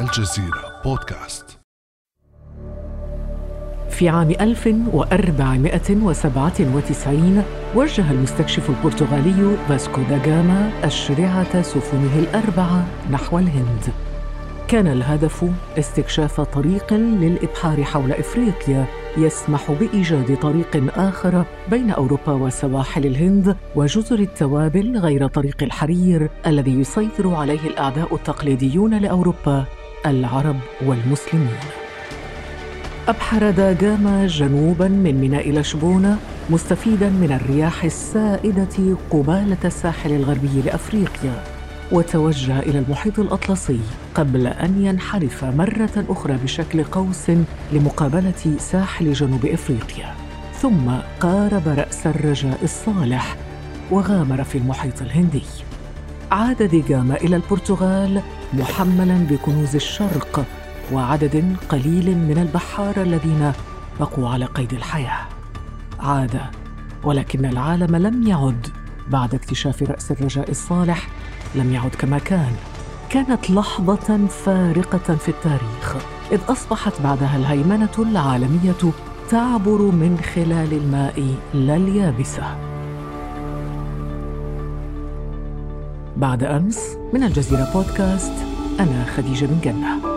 الجزيرة بودكاست. في عام 1497 وجه المستكشف البرتغالي فاسكو دا جاما أشرعة سفنه الأربعة نحو الهند. كان الهدف استكشاف طريق للإبحار حول إفريقيا يسمح بإيجاد طريق آخر بين أوروبا وسواحل الهند وجزر التوابل غير طريق الحرير الذي يسيطر عليه الأعداء التقليديون لأوروبا. العرب والمسلمين أبحر داغاما جنوبا من ميناء لشبونة مستفيدا من الرياح السائدة قبالة الساحل الغربي لأفريقيا. وتوجه إلى المحيط الأطلسي قبل أن ينحرف مرة أخرى بشكل قوس لمقابلة ساحل جنوب إفريقيا. ثم قارب رأس الرجاء الصالح وغامر في المحيط الهندي. عاد ديغاما إلى البرتغال محملا بكنوز الشرق وعدد قليل من البحاره الذين بقوا على قيد الحياة. عاد ولكن العالم لم يعد بعد اكتشاف رأس الرجاء الصالح لم يعد كما كان. كانت لحظة فارقة في التاريخ إذ أصبحت بعدها الهيمنة العالمية تعبر من خلال الماء لا اليابسة. بعد أمس من الجزيرة بودكاست أنا خديجة بن جنة.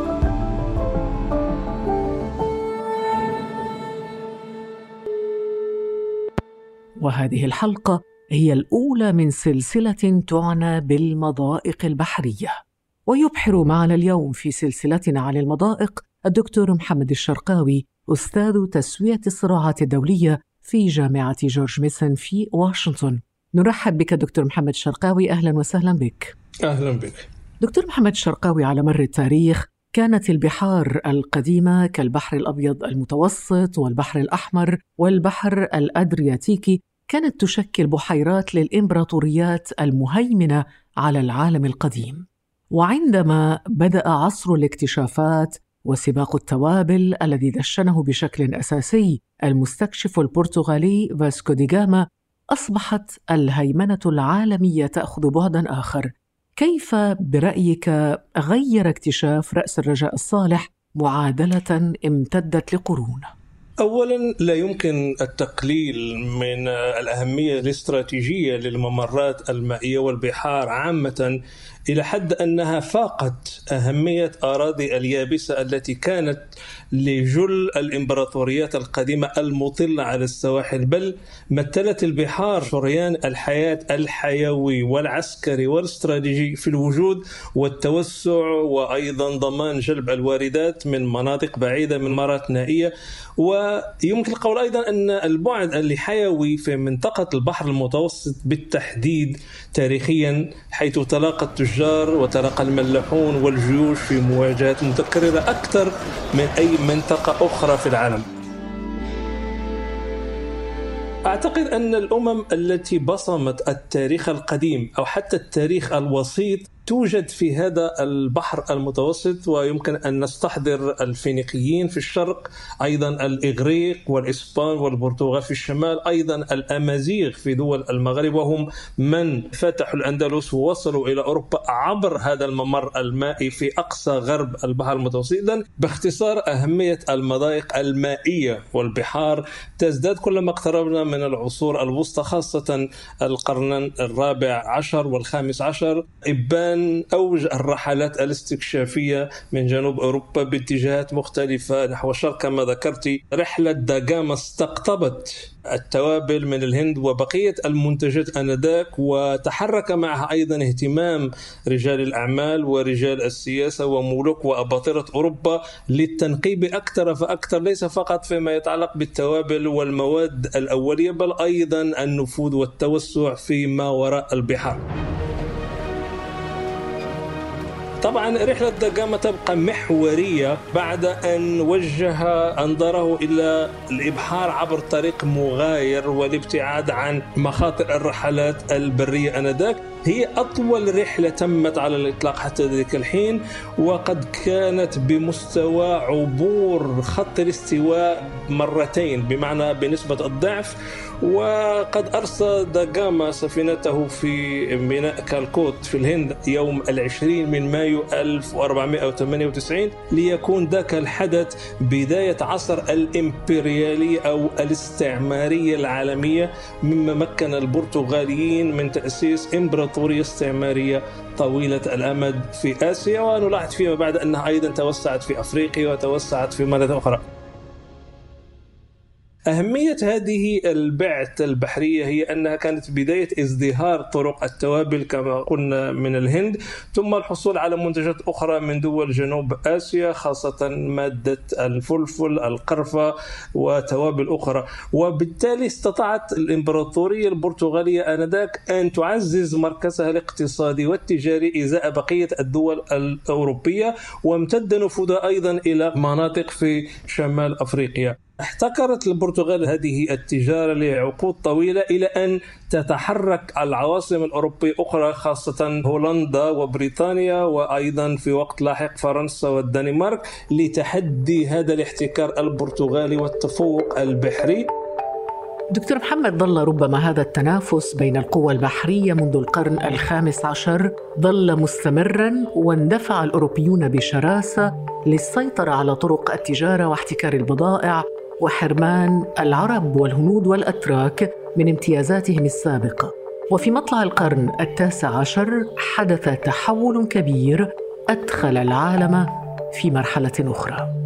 وهذه الحلقة هي الأولى من سلسلة تعنى بالمضائق البحرية. ويبحر معنا اليوم في سلسلتنا عن المضائق الدكتور محمد الشرقاوي أستاذ تسوية الصراعات الدولية في جامعة جورج ميسون في واشنطن. نرحب بك دكتور محمد الشرقاوي. أهلا وسهلا بك. أهلا بك. دكتور محمد الشرقاوي على مر التاريخ كانت البحار القديمة كالبحر الأبيض المتوسط والبحر الأحمر والبحر الادرياتيكي كانت تشكل بحيرات للإمبراطوريات المهيمنة على العالم القديم. وعندما بدأ عصر الاكتشافات وسباق التوابل الذي دشنه بشكل أساسي المستكشف البرتغالي فاسكو دي جاما أصبحت الهيمنة العالمية تأخذ بعدا آخر. كيف برأيك غير اكتشاف رأس الرجاء الصالح معادلة امتدت لقرون؟ اولا لا يمكن التقليل من الأهمية الاستراتيجية للممرات المائية والبحار عامة إلى حد أنها فاقت أهمية أراضي اليابسة التي كانت لجل الإمبراطوريات القديمة المطلة على السواحل بل مثلت البحار شريان الحياة الحيوي والعسكري والاستراتيجي في الوجود والتوسع وأيضا ضمان جلب الواردات من مناطق بعيدة من مرات نائية. ويمكن القول أيضا أن البعد الحيوي في منطقة البحر المتوسط بالتحديد تاريخيا حيث تلاقى التجار وتلاقى الملاحون والجيوش في مواجهات متكررة أكثر من أي منطقة أخرى في العالم. أعتقد أن الأمم التي بصمت التاريخ القديم أو حتى التاريخ الوسيط توجد في هذا البحر المتوسط ويمكن أن نستحضر الفينيقيين في الشرق أيضا الإغريق والإسبان والبرتغال في الشمال أيضا الأمازيغ في دول المغرب وهم من فتحوا الأندلس ووصلوا إلى أوروبا عبر هذا الممر المائي في أقصى غرب البحر المتوسط. اذا باختصار أهمية المضايق المائية والبحار تزداد كلما اقتربنا من العصور الوسطى خاصة القرن الرابع عشر والخامس عشر. إبان من أوج الرحلات الاستكشافية من جنوب أوروبا باتجاهات مختلفة. نحو الشرق كما ذكرت رحلة داغاما استقطبت التوابل من الهند وبقية المنتجات آنذاك وتحرك معها أيضا اهتمام رجال الأعمال ورجال السياسة وملوك وأباطرة أوروبا للتنقيب أكثر فأكثر ليس فقط فيما يتعلق بالتوابل والمواد الأولية بل أيضا النفوذ والتوسع فيما وراء البحار. طبعا رحلة داغاما تبقى محورية بعد أن وجه أنظاره إلى الإبحار عبر طريق مغاير والابتعاد عن مخاطر الرحلات البرية آنذاك. هي أطول رحلة تمت على الإطلاق حتى ذلك الحين وقد كانت بمستوى عبور خط الاستواء مرتين بمعنى بنسبة الضعف. وقد أرصد جاما سفينته في ميناء كالكوت في الهند يوم العشرين من مايو 1498 ليكون ذاك الحدث بداية عصر الإمبريالية أو الاستعمارية العالمية مما مكن البرتغاليين من تأسيس إمبراطورية استعمارية طويلة الأمد في آسيا ونلاحظ فيما بعد أنها أيضا توسعت في أفريقيا وتوسعت في مرة أخرى. أهمية هذه البعثة البحرية هي أنها كانت بداية ازدهار طرق التوابل كما قلنا من الهند ثم الحصول على منتجات أخرى من دول جنوب آسيا خاصة مادة الفلفل القرفة وتوابل أخرى. وبالتالي استطاعت الإمبراطورية البرتغالية آنذاك أن تعزز مركزها الاقتصادي والتجاري إزاء بقية الدول الأوروبية وامتد نفوذها أيضا إلى مناطق في شمال أفريقيا. احتكرت البرتغال هذه التجارة لعقود طويلة إلى أن تتحرك العواصم الأوروبية أخرى خاصة هولندا وبريطانيا وأيضا في وقت لاحق فرنسا والدنمارك لتحدي هذا الاحتكار البرتغالي والتفوق البحري. دكتور محمد ظل ربما هذا التنافس بين القوى البحرية منذ القرن الخامس عشر ظل مستمرا واندفع الأوروبيون بشراسة للسيطرة على طرق التجارة واحتكار البضائع وحرمان العرب والهنود والأتراك من امتيازاتهم السابقة. وفي مطلع القرن التاسع عشر حدث تحول كبير أدخل العالم في مرحلة أخرى.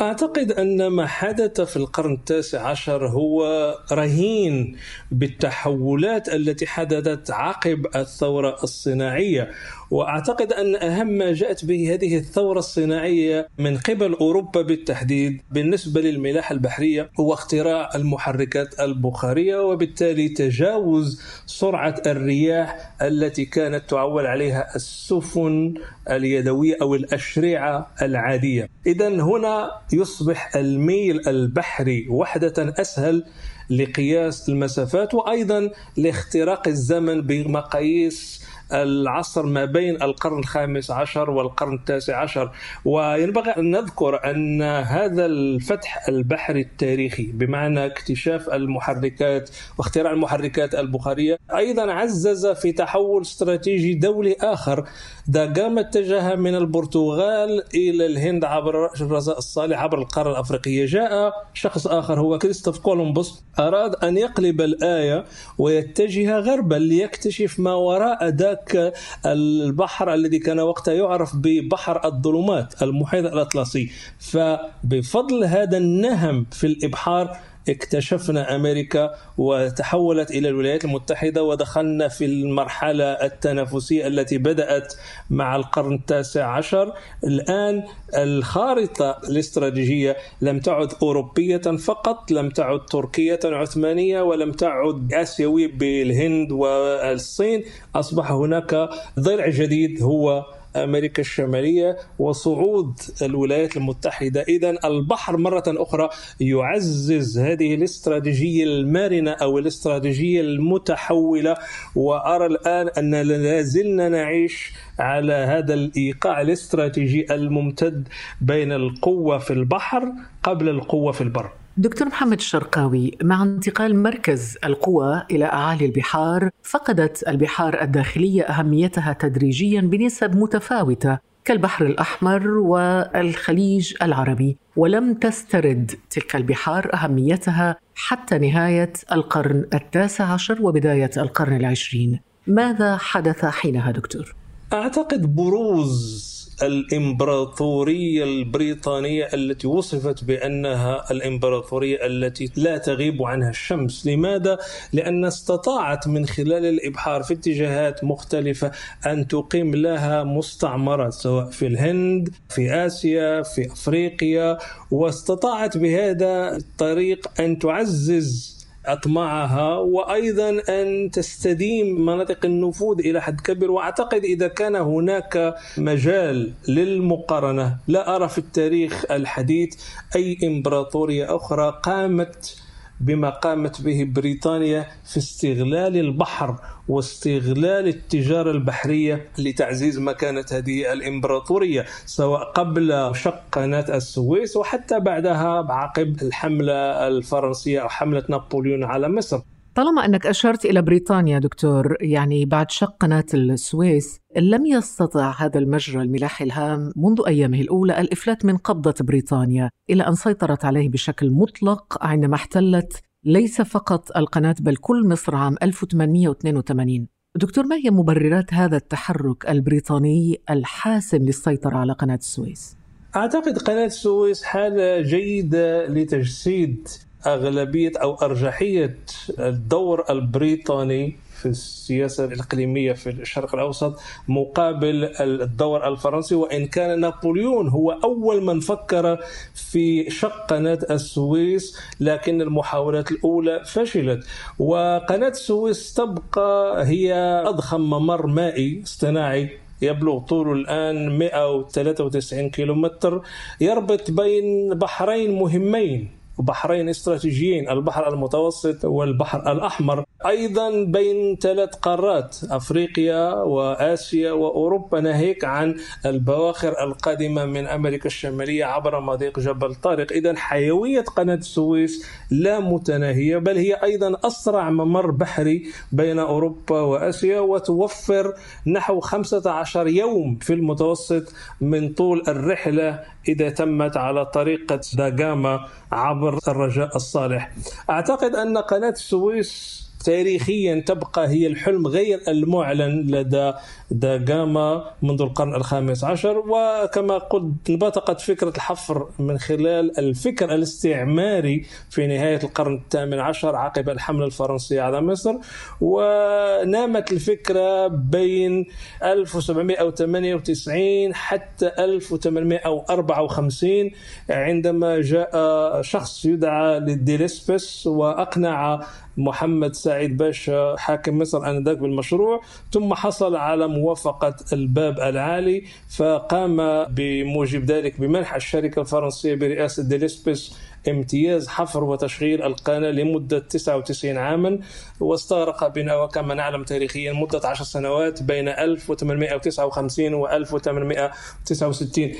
أعتقد أن ما حدث في القرن التاسع عشر هو رهين بالتحولات التي حدثت عقب الثورة الصناعية وأعتقد أن أهم ما جاءت به هذه الثورة الصناعية من قبل أوروبا بالتحديد بالنسبة للملاحة البحرية هو اختراع المحركات البخارية وبالتالي تجاوز سرعة الرياح التي كانت تعول عليها السفن اليدوية أو الأشرعة العادية. اذا هنا يصبح الميل البحري وحدة أسهل لقياس المسافات وأيضا لاختراق الزمن بمقاييس العصر ما بين القرن الخامس عشر والقرن التاسع عشر. وينبغي أن نذكر أن هذا الفتح البحري التاريخي بمعنى اكتشاف المحركات واختراع المحركات البخارية أيضا عزز في تحول استراتيجي دولي آخر. داغاما اتجه من البرتغال إلى الهند عبر الرزاء الصالح عبر القارة الأفريقية جاء شخص آخر هو كريستوف كولومبوس أراد أن يقلب الآية ويتجه غربا ليكتشف ما وراء ذاك ذاك البحر الذي كان وقتها يعرف ببحر الظلمات المحيط الأطلسي. فبفضل هذا النهم في الإبحار اكتشفنا أمريكا وتحولت إلى الولايات المتحدة ودخلنا في المرحلة التنافسية التي بدأت مع القرن التاسع عشر. الآن الخارطة الاستراتيجية لم تعد أوروبية فقط لم تعد تركية عثمانية ولم تعد آسيوية بالهند والصين. أصبح هناك ضلع جديد هو أمريكا الشمالية وصعود الولايات المتحدة. اذا البحر مرة أخرى يعزز هذه الاستراتيجية المرنه أو الاستراتيجية المتحولة. وأرى الآن أن لا زلنا نعيش على هذا الإيقاع الاستراتيجي الممتد بين القوة في البحر قبل القوة في البر. دكتور محمد الشرقاوي مع انتقال مركز القوى إلى أعالي البحار فقدت البحار الداخلية أهميتها تدريجيا بنسب متفاوتة كالبحر الأحمر والخليج العربي ولم تسترد تلك البحار أهميتها حتى نهاية القرن التاسع عشر وبداية القرن العشرين. ماذا حدث حينها دكتور؟ أعتقد بروز الإمبراطورية البريطانية التي وصفت بأنها الإمبراطورية التي لا تغيب عنها الشمس، لماذا؟ لأن استطاعت من خلال الإبحار في اتجاهات مختلفة أن تقيم لها مستعمرات سواء في الهند، في آسيا، في أفريقيا، واستطاعت بهذا الطريق أن تعزز أطماعها وأيضا أن تستديم مناطق النفوذ إلى حد كبير. وأعتقد إذا كان هناك مجال للمقارنة لا أرى في التاريخ الحديث أي إمبراطورية أخرى قامت بما قامت به بريطانيا في استغلال البحر واستغلال التجارة البحرية لتعزيز مكانة هذه الإمبراطورية سواء قبل شق قناة السويس وحتى بعدها عقب الحملة الفرنسية أو حملة نابليون على مصر. طالما أنك أشرت إلى بريطانيا دكتور يعني بعد شق قناه السويس لم يستطع هذا المجرى الملاحي الهام منذ أيامه الأولى الإفلات من قبضة بريطانيا إلى أن سيطرت عليه بشكل مطلق عندما احتلت ليس فقط القناة بل كل مصر عام 1882 دكتور ما هي مبررات هذا التحرك البريطاني الحاسم للسيطرة على قناة السويس؟ أعتقد قناة السويس حالة جيدة لتجسيد أغلبية أو أرجحية الدور البريطاني في السياسة الإقليمية في الشرق الأوسط مقابل الدور الفرنسي وإن كان نابليون هو أول من فكر في شق قناة السويس لكن المحاولات الأولى فشلت. وقناة السويس تبقى هي أضخم ممر مائي اصطناعي يبلغ طوله الآن 193 كيلومتر يربط بين بحرين مهمين. بحرين استراتيجيين البحر المتوسط والبحر الأحمر. أيضا بين ثلاث قارات أفريقيا وآسيا وأوروبا. ناهيك عن البواخر القادمة من أمريكا الشمالية عبر مضيق جبل طارق. إذا حيوية قناة السويس لا متناهية بل هي أيضا أسرع ممر بحري بين أوروبا وآسيا وتوفر نحو 15 يوم في المتوسط من طول الرحلة إذا تمت على طريقة داغاما عبر الرجاء الصالح. أعتقد أن قناة السويس تاريخيا تبقى هي الحلم غير المعلن لدى داغاما منذ القرن الخامس عشر وكما قلت انبثقت فكرة الحفر من خلال الفكر الاستعماري في نهاية القرن الثامن عشر عقب الحملة الفرنسية على مصر. ونامت الفكرة بين 1798 حتى 1854 عندما جاء شخص يدعى للديليسبس وأقنع محمد سعيد باشا حاكم مصر آنذاك بالمشروع ثم حصل على موافقة الباب العالي فقام بموجب ذلك بمنح الشركة الفرنسية برئاسة ديليسبس امتياز حفر وتشغيل القناة لمدة 99 عاما واستغرق بنا وكما نعلم تاريخيا مدة 10 سنوات بين 1859 و 1869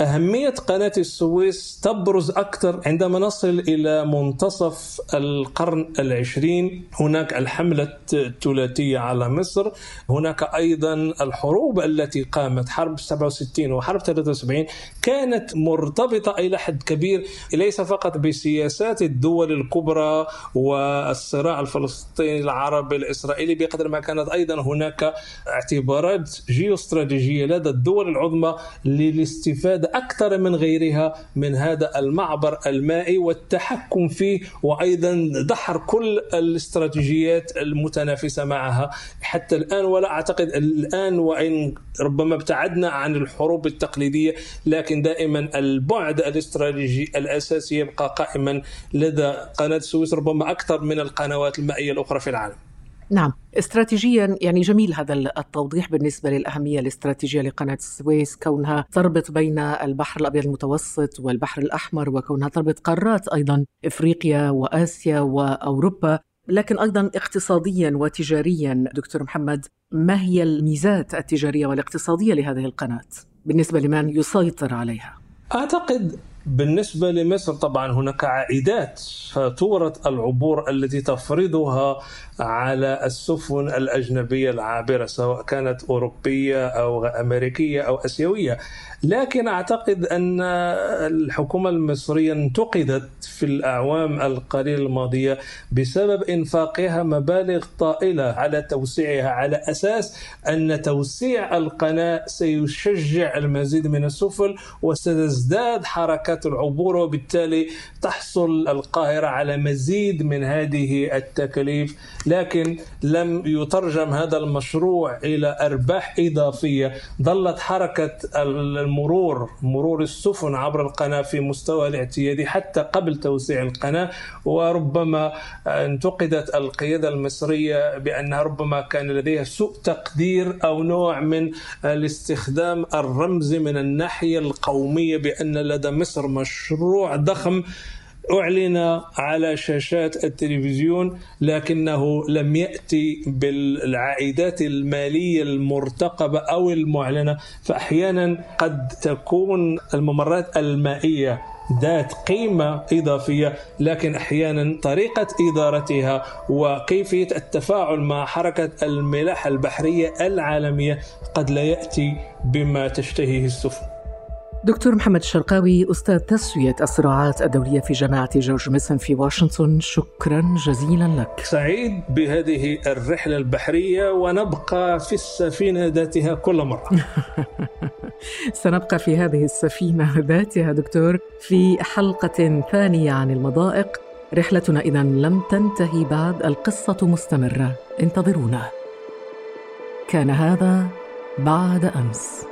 أهمية قناة السويس تبرز أكثر عندما نصل إلى منتصف القرن العشرين. هناك الحملة الثلاثية على مصر. هناك أيضا الحروب التي قامت حرب 67 وحرب 73 كانت مرتبطة إلى حد كبير ليس فقط بسياسات الدول الكبرى والصراع الفلسطيني العربي الإسرائيلي بقدر ما كانت أيضا هناك اعتبارات جيوستراتيجية لدى الدول العظمى للاستفادة أكثر من غيرها من هذا المعبر المائي والتحكم فيه وأيضا دحر كل الاستراتيجيات المتنافسة معها. حتى الآن ولا أعتقد الآن وإن ربما ابتعدنا عن الحروب التقليدية لكن دائما البعد الاستراتيجي الأساسي يبقى قائما لدى قناة السويس ربما أكثر من القنوات المائية الأخرى في العالم. نعم. استراتيجيا يعني جميل هذا التوضيح بالنسبة للأهمية الاستراتيجية لقناة السويس كونها تربط بين البحر الأبيض المتوسط والبحر الأحمر وكونها تربط قارات أيضا إفريقيا وآسيا وأوروبا. لكن أيضا اقتصاديا وتجاريا دكتور محمد ما هي الميزات التجارية والاقتصادية لهذه القناة؟ بالنسبة لمن يسيطر عليها؟ أعتقد بالنسبة لمصر طبعا هناك عائدات فاتورة العبور التي تفرضها على السفن الأجنبية العابرة سواء كانت أوروبية أو أمريكية أو أسيوية. لكن أعتقد أن الحكومة المصرية انتقدت في الأعوام القليلة الماضية بسبب إنفاقها مبالغ طائلة على توسيعها على أساس أن توسيع القناة سيشجع المزيد من السفن وستزداد حركات العبور وبالتالي تحصل القاهرة على مزيد من هذه التكاليف لكن لم يترجم هذا المشروع إلى أرباح إضافية. ظلت حركة المرور مرور السفن عبر القناة في مستوى الاعتيادي حتى قبل توسيع القناة وربما انتقدت القيادة المصرية بأنها ربما كان لديها سوء تقدير أو نوع من الاستخدام الرمزي من الناحية القومية بأن لدى مصر مشروع ضخم أعلن على شاشات التلفزيون لكنه لم يأتي بالعائدات المالية المرتقبة أو المعلنة فأحيانا قد تكون الممرات المائية ذات قيمة إضافية لكن أحيانا طريقة إدارتها وكيفية التفاعل مع حركة الملاحة البحرية العالمية قد لا يأتي بما تشتهيه السفن. دكتور محمد الشرقاوي أستاذ تسوية الصراعات الدولية في جامعة جورج ميسون في واشنطن. شكرا جزيلا لك. سعيد بهذه الرحلة البحرية ونبقى في السفينة ذاتها كل مرة. سنبقى في هذه السفينة ذاتها دكتور في حلقة ثانية عن المضائق. رحلتنا إذا لم تنتهي بعد القصة مستمرة. انتظرونا. كان هذا بعد أمس.